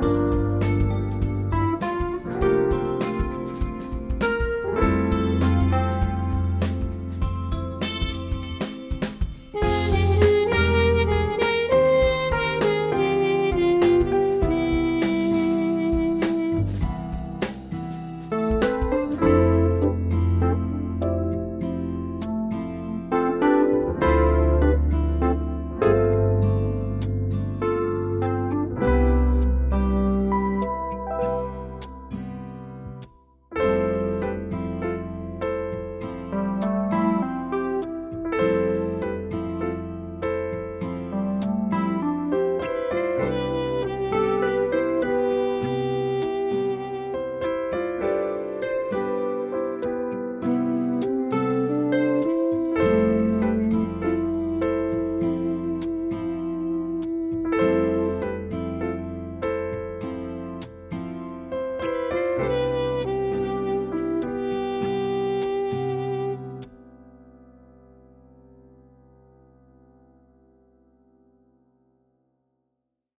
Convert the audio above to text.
Bye.